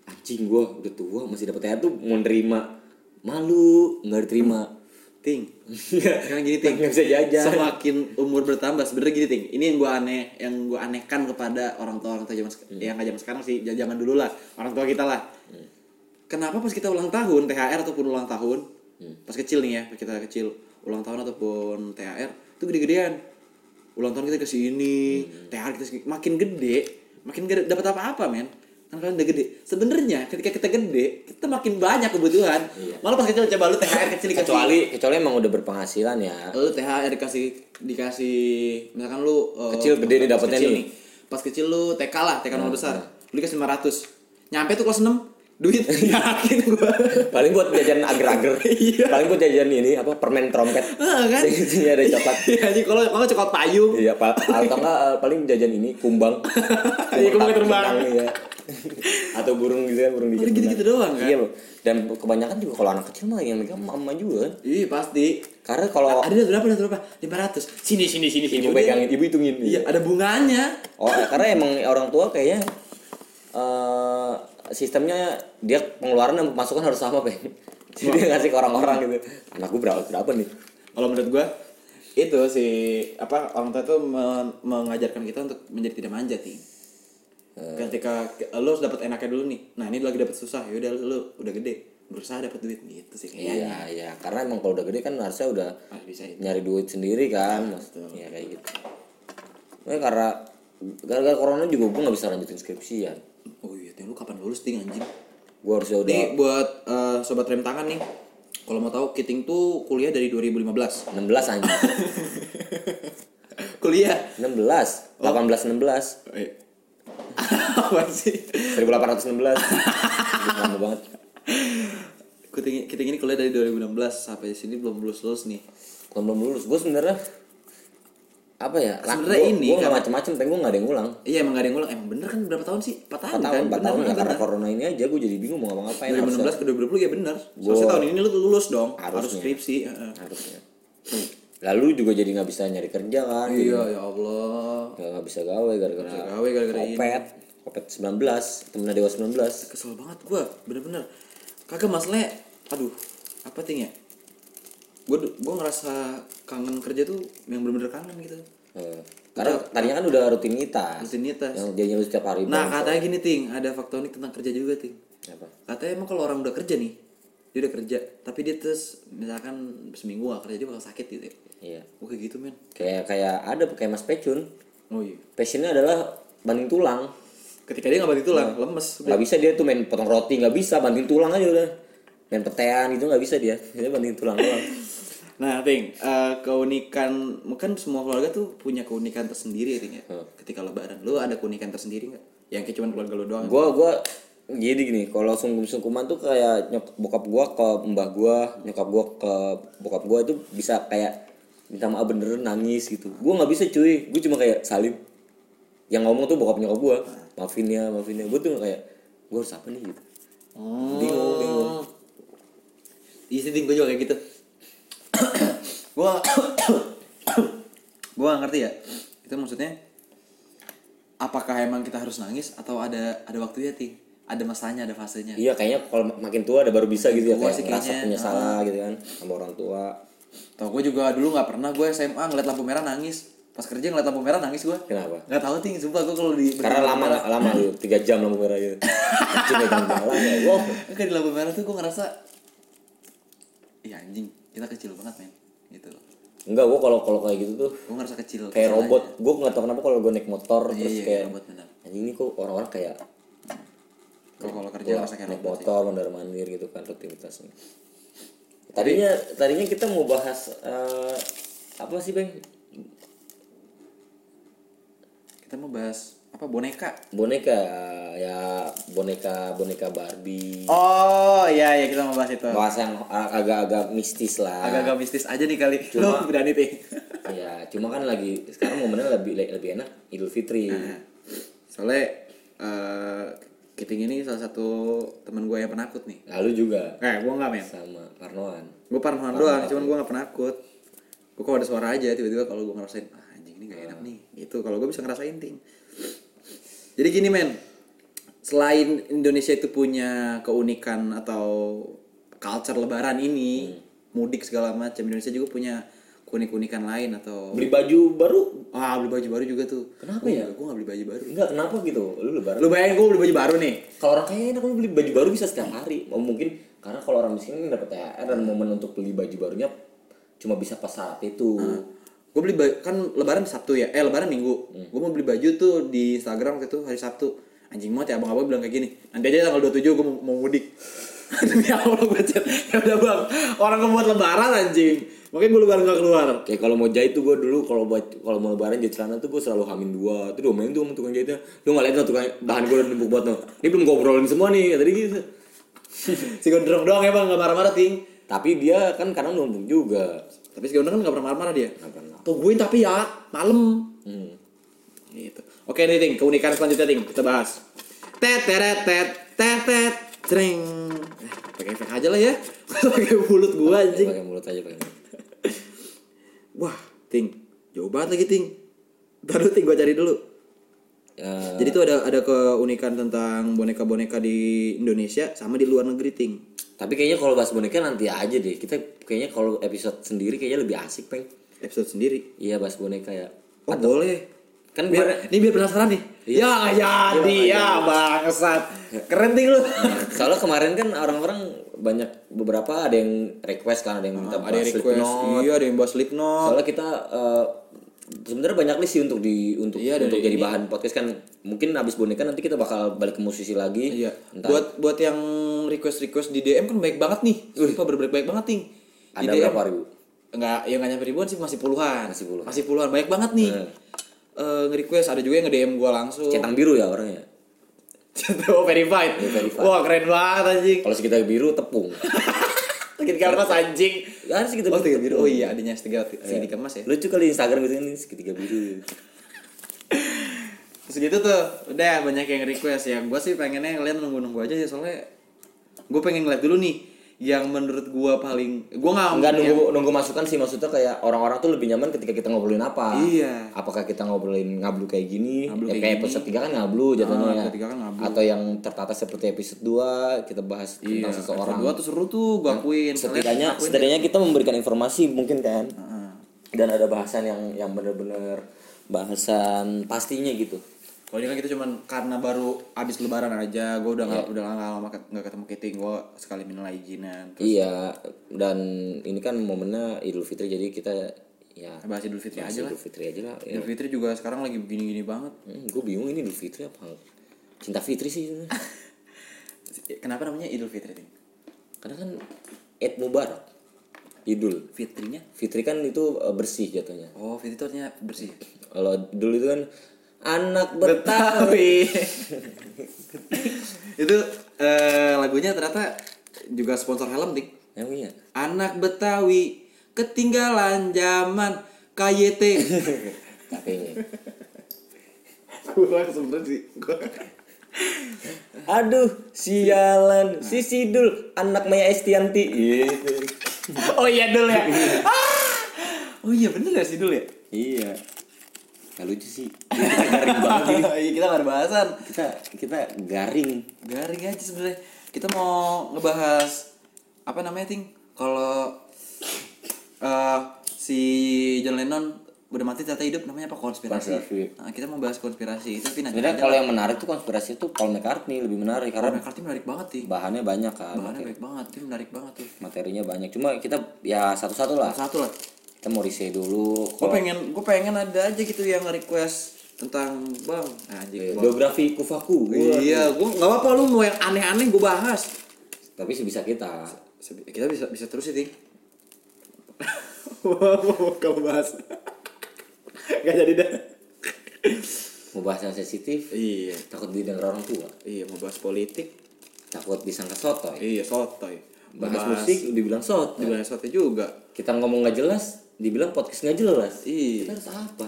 Anjing gua udah tua masih dapat THR tuh mau nerima malu nggak diterima. Ting. Sekarang gini ting. Bisa jajan. Semakin umur bertambah sebenarnya gini ting. Ini yang gue aneh, yang gue anehkan kepada orang tua orang tua zaman sek- yang zaman sekarang sih, zaman dulu lah, orang tua kita lah. Kenapa pas kita ulang tahun THR ataupun ulang tahun, pas kecil nih ya, pas kita kecil ulang tahun ataupun THR itu gede-gedean. Ulang tahun kita kasih ini, THR kita segini. makin gede, makin gede dapat apa-apa men. Kalian udah gede. Sebenarnya ketika kita gede, kita makin banyak kebutuhan. Malah pas kecil coba lu THR kecil dikasih kecuali kecuali emang udah berpenghasilan ya. lu THR dikasih dikasih misalkan lu uh, Kecil, gede nih dapetnya nih. pas kecil lu TK lah TK nol besar lu dikasih 500 nyampe tuh kelas 6 duit. [laughs] Yakin gue paling buat jajan agar-agar. [laughs] Paling buat jajan ini apa permen trompet. Ah, kan? isinya ada coklat. [laughs] Iya, kalau kalau coklat payung. Iya pa- atau enggak eh, paling jajan ini kumbang. Iya, kumbang terbang. Iya. atau burung gitu kan burung dikit gitu-gitu doang kan? Iya loh dan kebanyakan juga kalau anak kecil mah yang megang mama juga kan. Iya pasti. Karena kalau ada berapa ada berapa? lima ratus. Sini sini sini sini. Ibu pegangin ibu hitungin. Iya ada bunganya. Oh, karena emang orang tua kayaknya eh sistemnya dia pengeluaran dan pemasukan harus sama, Peng. [laughs] Jadi dia ngasih ke orang-orang gitu. Anak gue berapa berapa nih? kalau menurut gua itu si apa orang tua tuh men- mengajarkan kita untuk menjadi tidak manja ting ketika lo harus dapat enaknya dulu nih nah ini lagi dapat susah ya udah lu udah gede berusaha dapat duit gitu sih kayaknya Iya, iya. Karena emang kalau udah gede kan harusnya udah bisa itu nyari duit sendiri kan. Iya kayak gitu. Nah, karena gara-gara corona juga gue nggak bisa lanjutin skripsian. oh iya ting lu kapan lulus ting anjing Gue harusnya udah nih buat eh, sobat rem tangan nih kalau mau tahu Kiting tuh kuliah dari 2015 16 anjing. [laughs] kuliah 16, 18 16. eh. [laughs] apa sih 1816. Lama banget. Kiting, Kiting ini kuliah dari 2016 sampai sini belum lulus lulus nih Kalau belum lulus, gue sebenarnya apa ya? Sebenarnya gua- ini gua nggak kan- macem-macem, pengen gue nggak ada yang ngulang. Iya emang gak ada yang ngulang Emang bener kan berapa tahun sih? 4 tahun 4 tahun, kan? 4 Bener, tahun ya bener, karena bener. corona ini aja gue jadi bingung mau ngapa-ngapain 2016 ke 2020 ya bener Soalnya tahun ini lu tuh lulus dong Harus skripsi harusnya. Lalu juga jadi nggak bisa nyari kerja kan, Iya ya Allah nggak nggak bisa gawe gara-gara gawe gara-gara ini kopet, kopet 19, temennya dewa 19. Kesel banget gua Bener-bener Kagak masalahnya Aduh Apa ting ya Gue gua ngerasa kangen kerja tuh Yang bener-bener kangen gitu. Eh, karena tadinya kan udah rutinitas, Rutinitas. Yang jadinya lu setiap hari. Nah bang. katanya gini ting. Ada fakta unik tentang kerja juga ting. Apa? Katanya emang kalau orang udah kerja nih Dia udah kerja Tapi dia terus Misalkan seminggu gak kerja Dia bakal sakit gitu ya? Iya. Oh kayak gitu men. Kayak kayak ada kayak Mas Pecun. Oh iya. Passionnya adalah banding tulang. Ketika dia gak banting tulang Lemes. Nggak bisa dia tuh main potong roti nggak bisa. Banting tulang aja udah. Main petean gitu nggak bisa dia. [laughs] Dia banting tulang doang Nah, Ting, eh, keunikan mungkin semua keluarga tuh punya keunikan tersendiri Ting ya. Ketika lebaran, lu ada keunikan tersendiri nggak? Yang kayak cuman keluarga lu doang. gua gua jadi gini kalau sungkum sungkuman tuh kayak nyok bokap gua ke mbah gua nyokap gua ke bokap gua itu bisa kayak minta maaf beneran nangis gitu. Gua nggak bisa cuy. Gua cuma kayak salim. Yang ngomong tuh bokap nyokap gua. Maafin ya maafin ya. Gua tuh kayak gua harus apa nih? gitu. Bingung bingung. Iya sih, gue juga kayak gitu. [coughs] gua [coughs] gua gak ngerti ya. Itu maksudnya apakah emang kita harus nangis atau ada ada waktunya, Ting? Ada masanya, ada fasenya. iya kayaknya kalau makin tua ada baru bisa gitu ya kayak sih ngerasa kayaknya. punya salah gitu kan sama orang tua Tau gue juga dulu nggak pernah gue SMA ngeliat lampu merah nangis. Pas kerja ngeliat lampu merah nangis gue. kenapa Nggak tahu ting, sumpah gue kalau di Karena lama lama lu tiga jam lampu merah gitu. [laughs] Anjing megang jalan ya. Wow. Kan di lampu merah tuh gue ngerasa Iya anjing, kita kecil banget men Gitu Enggak, gua kalau kalau kayak gitu tuh Gue ngerasa kecil kayak kecil robot. Gua nggak tahu kenapa kalau gua naik motor aja. terus Iya, iya, kayak robot bener anjing ini kok orang-orang kayak Kalau kalau kerja gua ngerasa kayak naik motor mondar mandir gitu kan rutinitasnya. Tadinya tadinya kita mau bahas eh, apa sih, Bang? Kita mau bahas apa boneka? Boneka ya boneka boneka Barbie. Oh iya iya kita mau bahas itu. Bahas yang agak-agak mistis lah. Agak-agak mistis aja nih kali. Lo berani ting Ya, cuma kan lagi sekarang momennya lebih lebih enak Idul Fitri. Soalnya eh Kiting ini salah satu teman gue yang penakut nih. Lalu juga? Eh gue nggak men sama Parnoan. Gue parnoan doang cuman gue gak penakut. Gue kalau ada suara aja tiba-tiba kalau gue ngerasain ah, anjing ini gak enak nih. Itu kalau gue bisa ngerasain ting Jadi gini men Selain Indonesia itu punya keunikan atau culture lebaran ini Mudik segala macam Indonesia juga punya keunikan lain atau Beli baju baru? Ah beli baju baru juga tuh Kenapa Gua ya? Gue gak beli baju baru Enggak, kenapa gitu? Lu lebaran. Lu bayangin gue beli baju baru nih Kalau orang kaya enak lu beli baju baru bisa setiap hari. Oh, mungkin karena kalau orang miskin dapat THR dan momen untuk beli baju barunya cuma bisa pas saat itu. Gue beli baju kan lebaran sabtu ya? Eh lebaran minggu. Gue mau beli baju tuh di instagram waktu itu hari sabtu. Anjing banget ya abang abang bilang kayak gini. Nanti aja tanggal 27 gue mau, mau mudik. [laughs] Demi allah gue chat. Ya udah bang. Orang gue buat lebaran anjing. Makanya gue lebaran gak keluar. Kayak kalau mau jahit tuh gue dulu kalau buat kalau mau lebaran jahit celana tuh gue selalu hamin dua. Tuh domain tuh tukang jahitnya. Lu nggak lihat tuh tukang bahan gue udah numpuk buat tuh. Ini belum gue obrolin semua nih tadi gitu. [laughs] si gondrong doang emang nggak marah-marah ting Tapi dia kan kadang numpuk juga. tapi si gondrong kan nggak pernah marah-marah dia. Nggak pernah. tungguin tapi ya malam. Hmm. gitu. Oke nih ting keunikan selanjutnya ting. Kita bahas. Tet teret tet tet tet Treng. Eh, pakai efek aja lah ya. [laughs] Pakai mulut gua anjing. Pakai mulut aja pakai [laughs] wah ting. Jauh banget lagi ting. Dulu ting gua cari dulu Ya, jadi tuh ada ada keunikan tentang boneka-boneka di Indonesia sama di luar negeri ting. Tapi kayaknya kalau bahas boneka nanti aja deh. Kita kayaknya kalau episode sendiri kayaknya lebih asik, Peng. episode sendiri? Iya, bahas boneka ya. oh boleh. Kan biar ini biar penasaran nih. Ya jadi ya bangsat. Keren ting lu. [laughs] Soalnya kemarin kan orang-orang banyak beberapa ada yang request kan, ada yang minta ada yang bahas request. Slipknot. iya ada yang bahas Slipknot. Soalnya kita eh, sebenarnya banyak nih sih untuk di untuk Iya, untuk jadi ini. bahan podcast kan. Mungkin abis boneka nanti kita bakal balik ke musisi lagi. Iya. Entah Buat buat yang request request di DM kan baik banget nih. Sumpah bener baik banget nih. Di ada DM. berapa ribu? Enggak, ya enggak nyampe ribuan sih masih puluhan. Masih puluhan. Masih puluhan. Banyak banget nih. Hmm. Eh, nge-request ada juga yang nge-DM gua langsung. Centang biru ya orangnya. [laughs] oh, verified. Iya, verified. Wah, keren banget anjing. Kalau segitiga biru tepung. [laughs] Segitiga emas anjing. Ada segitiga Oh, segitiga biru. Oh iya, adanya segitiga segitiga emas ya. Lucu kali Instagram gitu ini segitiga biru. [laughs] Terus gitu tuh, udah banyak yang request ya. Gua sih pengennya ngeliat nunggu-nunggu aja ya soalnya gue pengen ngeliat dulu nih yang menurut gua paling gua nggak Enggak yang- nunggu nunggu masukan sih maksudnya kayak orang-orang tuh lebih nyaman ketika kita ngobrolin apa. Iya. Apakah kita ngobrolin ngablu kayak gini? Ngablu ya, kayak kayak episode 3 kan ngablu jatuhnya Ah, episode tiga kan ngablu. Atau yang tertata seperti episode 2 kita bahas Iya, tentang seseorang. Dua tuh seru tuh, gua akuin. Setidaknya akuin setidaknya kita memberikan informasi mungkin kan Heeh. dan ada bahasan yang yang benar-benar bahasan pastinya gitu Kalau ini kan kita cuman karena baru abis lebaran aja, gue udah nggak udah nggak lama nggak ketemu Kiting, gue sekali minal izinan. Terus iya dan ini kan momennya Idul Fitri jadi kita ya bahas Idul Fitri bahas aja lah. Idul Fitri aja lah ya. Idul Fitri juga sekarang lagi begini-gini banget. gue bingung ini Idul Fitri apa cinta Fitri sih. [laughs] Kenapa namanya Idul Fitri? Ting? karena kan Eid Mubarak Idul Fitrinya? Fitri kan itu eh, bersih jatuhnya Oh, Fitri itu artinya bersih. kalau Idul itu kan anak Betawi [laughs] itu eh, lagunya ternyata juga sponsor helm, Ting. emang iya Anak Betawi ketinggalan zaman KYT. [laughs] kakeknya gue langsung berhenti. Aduh, sialan. Si Sidul, anak Maya Estianti. Gitu. oh iya dulu ya. [laughs] oh iya bener ya sih dulu ya. Iya. Gak lucu sih. Kita [laughs] garing banget ini. Iya kita nggak ada bahasan. Kita kita garing. Garing aja sebenarnya. Kita mau ngebahas apa namanya ting? Kalau eh si John Lennon udah mati ternyata hidup namanya apa konspirasi. Konspirasi. Nah, kita mau bahas konspirasi itu tapi nanti Sebenarnya kalau yang menarik tuh konspirasi itu Paul McCartney lebih menarik Paul karena McCartney menarik banget ting. bahannya banyak kan. Bahannya baik banget, tim menarik banget tuh. Materinya banyak. Cuma kita ya satu-satu lah. Satu lah. Kita mau riset dulu. Gue pengen gue pengen ada aja gitu yang request tentang bang anjing Bang. Biografi Kufaku. Iya, gue nggak apa-apa lu mau yang aneh-aneh gue bahas. Tapi sih bisa kita. Sebi- Kita bisa bisa terus sih, Ting. [laughs] Mau kamu bahas. Gak jadi dah. Mau bahas yang sensitif. Iya, Takut didengar orang tua. iya mau bahas politik. Takut disangka sotoy. Iya, sotoy. Bahas musik dibilang sotoy. Dibahas sotoy juga. kita ngomong nggak jelas dibilang podcast nggak jelas Iya. kita harus apa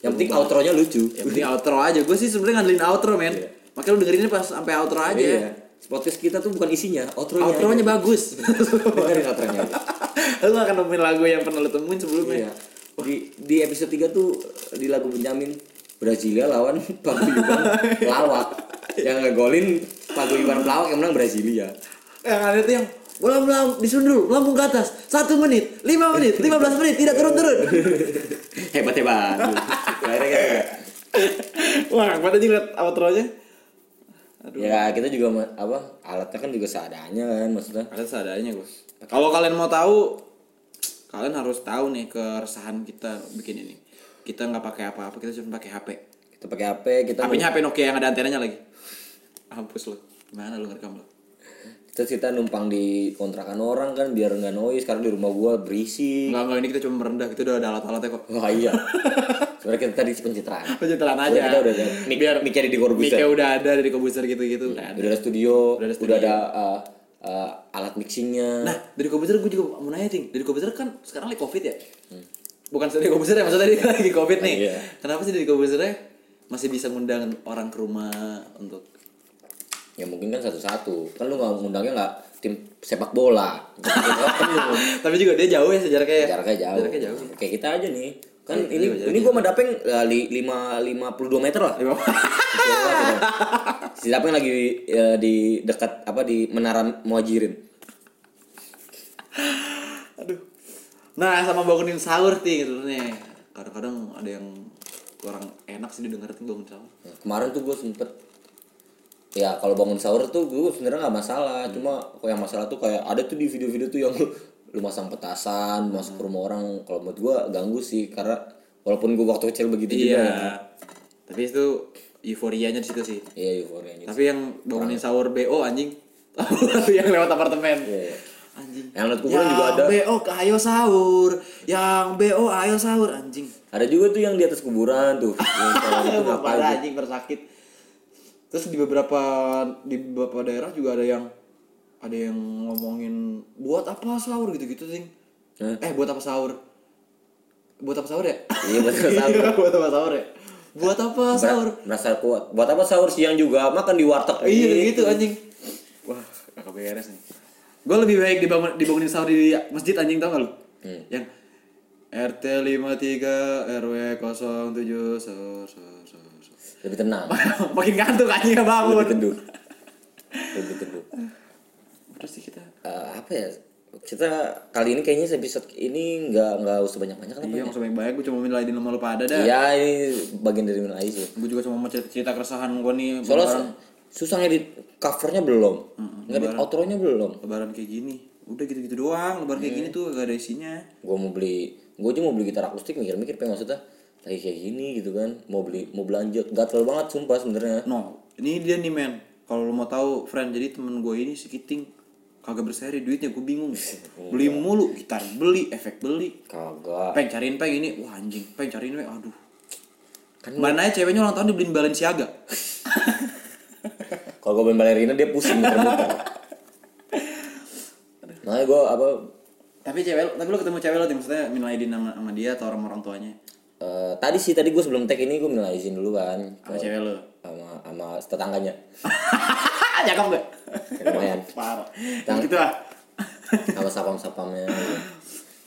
yang penting outro-nya lucu Yang penting outro aja. Gue sih sebenarnya ngandelin outro, men. Iya. Makanya lu dengerin pas sampai outro aja. iya podcast kita tuh bukan isinya outro-nya Outro-nya bagus. [laughs] dengerin outro-nya aja. [laughs] lu gak akan nemuin lagu yang pernah lu temuin sebelumnya. iya di di episode 3 tuh di lagu Benjamin Brasilia lawan [laughs] Paguyuban pelawak yang ngegolin Paguyuban pelawak yang menang Brasilia Yang ada tuh yang bola melambung disundul, melambung ke atas. Satu menit, lima menit, lima belas menit, tidak turun-turun. [laughs] hebat hebat kan Wah, aja liat outro-nya. ya kita juga apa alatnya kan juga seadanya kan maksudnya Ada seadanya gue. Kalau kalian mau tahu, kalian harus tahu nih keresahan kita bikin ini. Kita nggak pakai apa-apa, kita cuma pakai HP. kita pakai HP kita HP-nya HP Nokia yang ada antenanya lagi. Hapus lo. Gimana lu ngerekam lo? Terus kita numpang di kontrakan orang kan biar nggak noise karena di rumah gua berisik. Enggak, enggak ini kita cuma merendah, kita udah ada alat-alatnya kok. Wah iya. [laughs] Sebenarnya kita tadi pencitraan. Pencitraan Kita aja. udah ada mic, mic di Mic-nya Corbuzier. udah ada dari komputer gitu-gitu. Udah ada. Udah ada studio, Udah ada udah ada uh, eh, alat mixingnya Nah, dari komputer gue juga mau nanya, Ting. Dari komputer kan sekarang lagi Covid ya? Bukan dari komputer ya, maksudnya dia [laughs] lagi Covid nih. Iya. Kenapa sih dari komputernya masih bisa ngundang orang ke rumah untuk ya mungkin kan satu-satu kan lu nggak ngundangnya nggak tim sepak bola Gitu, [laughs] Tapi juga dia jauh ya sejaraknya ya. jaraknya jauh Jaraknya jauh. kayak kita aja nih kan Iya, ini iya, iya. ini gua sama Dapeng eh, li- lima lima puluh dua meter lah [laughs] si Dapeng lagi eh, di dekat apa di menara muajirin Aduh. Nah, sama bangunin sahur ting sebenarnya. Kadang-kadang ada yang kurang enak sih didengar tuh bangun sahur. Kemarin tuh gue sempet ya kalau bangun sahur tuh gue sebenarnya nggak masalah cuma kok yang masalah tuh kayak ada tuh di video-video tuh yang lu, [laughs] lu masang petasan masuk ke rumah orang kalau menurut gue ganggu sih karena walaupun gue waktu kecil begitu juga ya. Iya. Tapi itu euforianya di situ sih. iya euforianya Tapi yang bangunin sahur BO anjing. [laughs] yang lewat apartemen. Iya, iya. Anjing. yang liat kuburan juga ada BO ayo sahur. Yang BO ayo sahur anjing. ada juga tuh yang di atas kuburan tuh [laughs] yang kayak gitu ngapain Parah tuh. anjing bersakit. Terus di beberapa di beberapa daerah juga ada yang ada yang ngomongin buat apa sahur gitu-gitu ting. Hah? Eh buat apa sahur? Buat apa sahur ya? iya buat sahur [laughs] Iya, buat apa sahur ya? Buat apa sahur? merasa kuat buat apa sahur siang juga makan di warteg Iya gitu anjing. Wah, kakak beres nih. Gue lebih baik dibangun dibangunin sahur di masjid anjing tau gak lu? Yang RT 53 RW 07 sahur sahur sahur. sahur. Lebih tenang [laughs] Makin ngantuk anjing gak bangun. lebih teduh lebih teduh Terus sih kita Eh, apa ya kita kali ini kayaknya episode ini nggak nggak usah banyak banyak Iya, nggak usah banyak-banyak. Gue cuma minta nama lu pada dah. Iya ini bagian dari nilai sih. Gue juga cuma mau cerita, cerita keresahan gue nih. Soalnya susah ngedit covernya belum, ngedit outronya belum. lebaran kayak gini. Udah gitu-gitu doang. Lebaran kayak gini tuh gak ada isinya. Gue mau beli, gue aja mau beli gitar akustik mikir-mikir pengen maksudnya lagi kayak gini gitu kan, mau beli mau belanja, gatel banget sumpah sebenarnya. No, ini dia nih men. Kalau lu mau tahu, friend, jadi temen gue ini si Kiting. Kagak berseri duitnya gue bingung. Beli mulu gitar beli efek beli. Kagak. peng cariin peng ini wah anjing. Peng cariin peng aduh. Kan mana aja ceweknya ulang tahun dibeliin Balenciaga. [laughs] Kalau gue main balerina dia pusing muter-muter. Nah gue apa tapi cewek tapi lu ketemu cewek lo tuh maksudnya minal aidin sama, sama dia atau sama orang tuanya eh, tadi sih tadi gue sebelum tag ini gue minta izin dulu kan sama cewek lo sama sama tetangganya. [laughs] cakep gak Lumayan. parah. Tang- gitu lah sama sapam-sapamnya.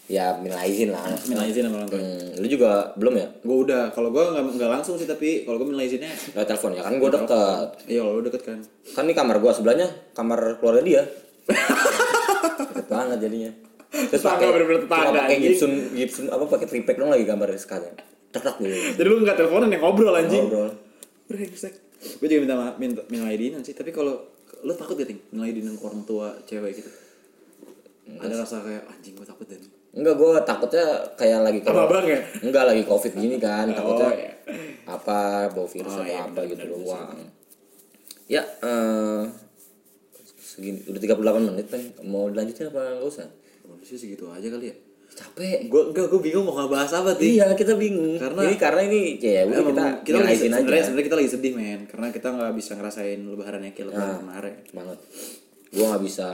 Ya minta izin lah. Minal izin sama orang tua. Hmm, lu juga belum ya? Gue udah. Kalau gue nggak nggak langsung sih tapi kalau gue minal izinnya lewat telepon ya? Kan gue deket. iya lu deket kan. Kan ini kamar gue sebelahnya kamar keluarga dia. [laughs] Deket banget jadinya terus Tetangga pakai bener-bener tetangga, cuma pakai anjing. Gibson Gibson apa pakai tripack dong lagi gambar sekalian. Tek gitu jadi lu nggak teleponan yang ngobrol anjing. Ngobrol. Brengsek. Gue juga minta ma- minta minal aidinan sih tapi kalau lu takut gak ting? Minal aidinan ke orang tua cewek gitu? Ada rasa kayak anjing gue takut dan enggak gue takutnya kayak lagi Sama abang ya? enggak lagi covid gini kan takutnya iya. apa bawa virus Oh, atau iya, apa gitu doang ya eh segini udah 38 menit kan mau dilanjutin apa? Enggak usah Menurut sih segitu aja kali ya? Capek. Gue enggak gue bingung mau ngebahas apa ting iya kita bingung. Karena- ini karena ini ya udah Emang kita kita lagi sebenarnya sebenarnya kita lagi sedih men. Karena kita nggak bisa ngerasain lebaran yang kayak lebaran Nah. kemarin. banget. Gua nggak bisa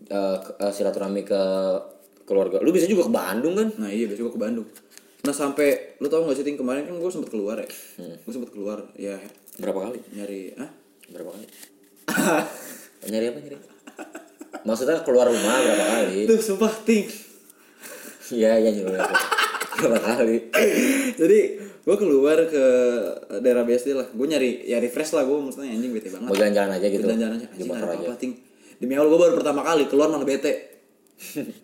ke- eh, silaturahmi ke keluarga. Lu bisa juga ke Bandung kan? Nah iya besok gue ke Bandung. Nah sampai lu tau gak sih ting kemarin kan gue sempet keluar ya? Gue sempet keluar ya. Berapa kali? Nyari ah berapa kali? [laughs] Nyari apa nyari maksudnya keluar rumah berapa kali? Tuh sumpah ting. Iya iya nyuruh aku. berapa kali? Jadi gue keluar ke daerah BSD lah. Gue nyari ya refresh lah gue maksudnya anjing bete banget. Mau jalan-jalan aja gitu? Jalan-jalan aja. Anjing ada apa ting. Demi Allah gue baru pertama kali keluar malah bete.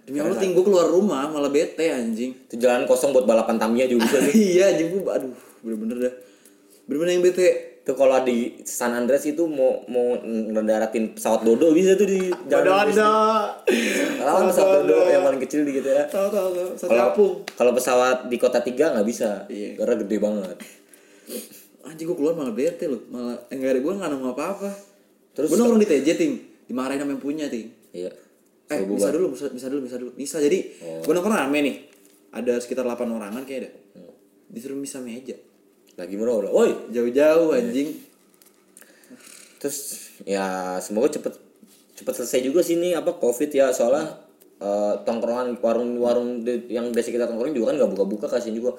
Demi Allah ting gue keluar rumah malah bete anjing. Itu jalan kosong buat balapan Tamiya juga bisa nih [laughs] iya anjing gue aduh bener-bener dah. Bener-bener yang bete itu kalau di San Andreas itu mau mau ngedaratin pesawat dodo bisa tuh di jalan BSD. Kalau pesawat dodo yang paling kecil di gitu ya. Tahu tahu tahu. Satu Kalau pesawat di kota tiga nggak bisa, Iya. karena gede banget. anjing gue keluar malah bete loh. Malah enggak ada gue nggak nemu apa-apa. Terus- gue nongkrong di TJ ting. Dimarahin sama yang punya ting. Iya. eh bisa dulu bisa, bisa dulu bisa dulu. Bisa jadi gue nongkrong rame nih. Ada sekitar 8 orangan kayak ada. Disuruh bisa meja Lagi murah udah. Woi. jauh-jauh anjing Terus ya semoga cepet cepat selesai juga sih ini apa covid ya soalnya eh, tongkrongan warung-warung yang di sekitar tongkrongan juga kan nggak buka-buka kasihan juga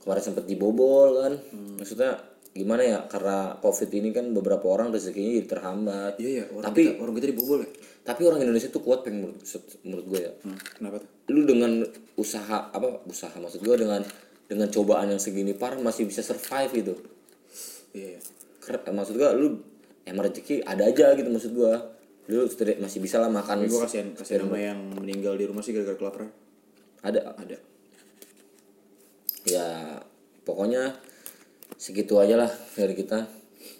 kemarin sempet dibobol kan maksudnya gimana ya karena covid ini kan beberapa orang rezekinya jadi terhambat Iya ya, orang tapi kita, orang kita dibobol ya. tapi orang Indonesia tuh kuat peng menurut menurut gue ya Hmm, kenapa tuh? lu dengan usaha apa usaha maksud gue dengan dengan cobaan yang segini parah masih bisa survive gitu Iya. ya. Ker- maksud gua lu emang rezeki ada aja gitu maksud gua lu masih bisa lah makan Gue kasihan kasihan sama yang meninggal di rumah sih gara-gara kelaparan. ada Ada. ya pokoknya segitu aja lah dari kita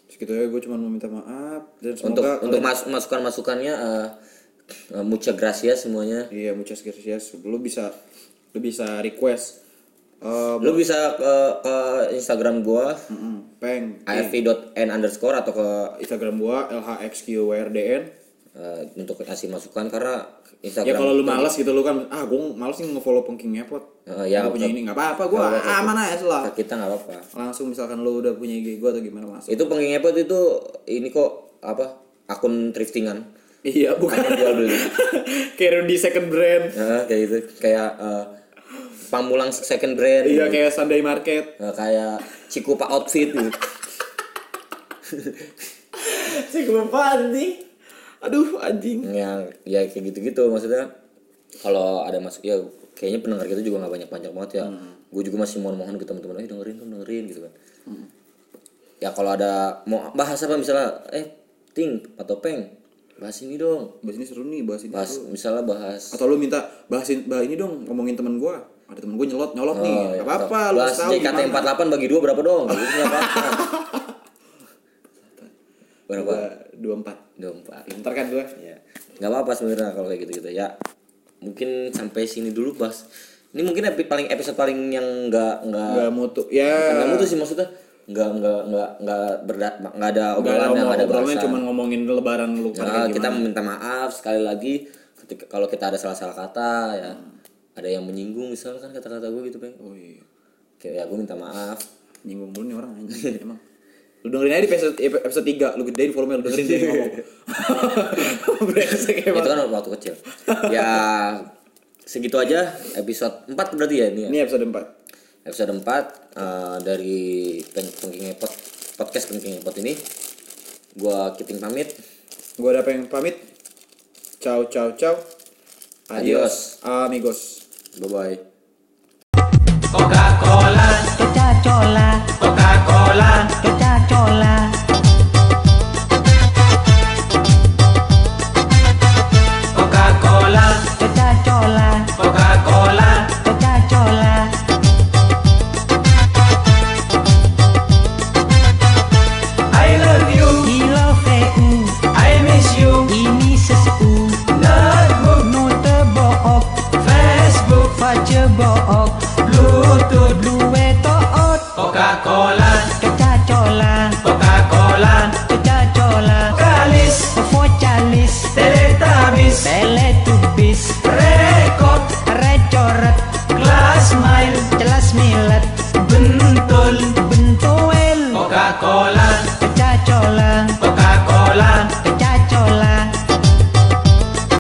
Segitu ya gue cuma mau minta maaf dan untuk semoga untuk mas masukan masukannya uh, uh, muchas gracias semuanya Iya, muchas gracias. Lu bisa lu bisa request eh lu bisa ke, ke Instagram gua mm, peng afv.n underscore atau ke Instagram gua lhxqwrdn. uh, untuk kasih masukan karena Ya Instagram kalau lu malas gitu lu kan ah gue males nih nge-follow Pengking Ngepot. Uh, ya, Gua punya ini nggak apa-apa gua aman aja lah. kita nggak apa-apa Langsung misalkan lu udah punya IG gua atau gimana langsung. itu pengingepot itu ini kok apa akun thriftingan Iya, bukan jual beli [laughs] kayak di second brand. Nah, kayak gitu kayak eh, pamulang second brand Iya, kayak Sunday Market. Eh, kayak Cikupa outfit [laughs] gitu. Sih lupa anjing. Aduh, anjing. yang ya kayak gitu-gitu maksudnya kalau ada masuk ya kayaknya pendengar kita juga nggak banyak banyak banget ya gue juga masih mohon-mohon ke teman-teman eh dengerin dong dengerin gitu kan ya kalau ada mau bahas apa misalnya eh ting atau peng bahas ini dong Bahas ini seru nih, bahas ini. bahas seru. misalnya bahas Atau lu minta bahasin bah ini dong ngomongin temen gua. Ada temen gua nyelot nyolot nih. Oh, Gak ya, apa-apa, atau lu tahu JKT gimana. 48 bagi dua berapa dong gitu nggak apa-apa [laughs] berapa Dua, empat. dua empat Pintar kan gua? ya nggak apa-apa sebenarnya kalau kayak gitu gitu ya mungkin sampai sini dulu bas ini mungkin epi- paling episode paling yang nggak nggak Gak mutu. Ya. nggak mutu sih maksudnya nggak nggak nggak nggak berda nggak ada Gak obrolan ngomong ada obrolannya bahasa cuma ngomongin lebaran lu Nah, kita meminta maaf sekali lagi ketika kalau kita ada salah-salah kata ya ada yang menyinggung misalnya kan kata-kata gue gitu peng Oh iya. kayak ya gue minta maaf Nyinggung mulu nih orang anjing [laughs] emang. Lu dengerin aja di episode, episode 3, lu gedein volume lu dengerin dia ngomong. [laughs] Brengsek itu kan waktu kecil ya segitu aja episode 4 berarti ya ini ya? Ini episode 4. episode 4 eh, dari Pen- Pengking Ngepot podcast Pengking Ngepot ini gua Kiting pamit Gua ada pengen pamit. Ciao ciao ciao. Adios, amigos. Bye bye Coca-Cola, Coca-Cola, Coca-Cola, Coca-Cola, Coca-Cola, Coca-Cola, Coca-Cola. Blue Bluetooth blue toot. Coca-Cola. Kecacola Coca-Cola. Kecacola Kalis Pocalis Teletabis Teletubis Rekot Recoret Kelas mile Jelas Millet.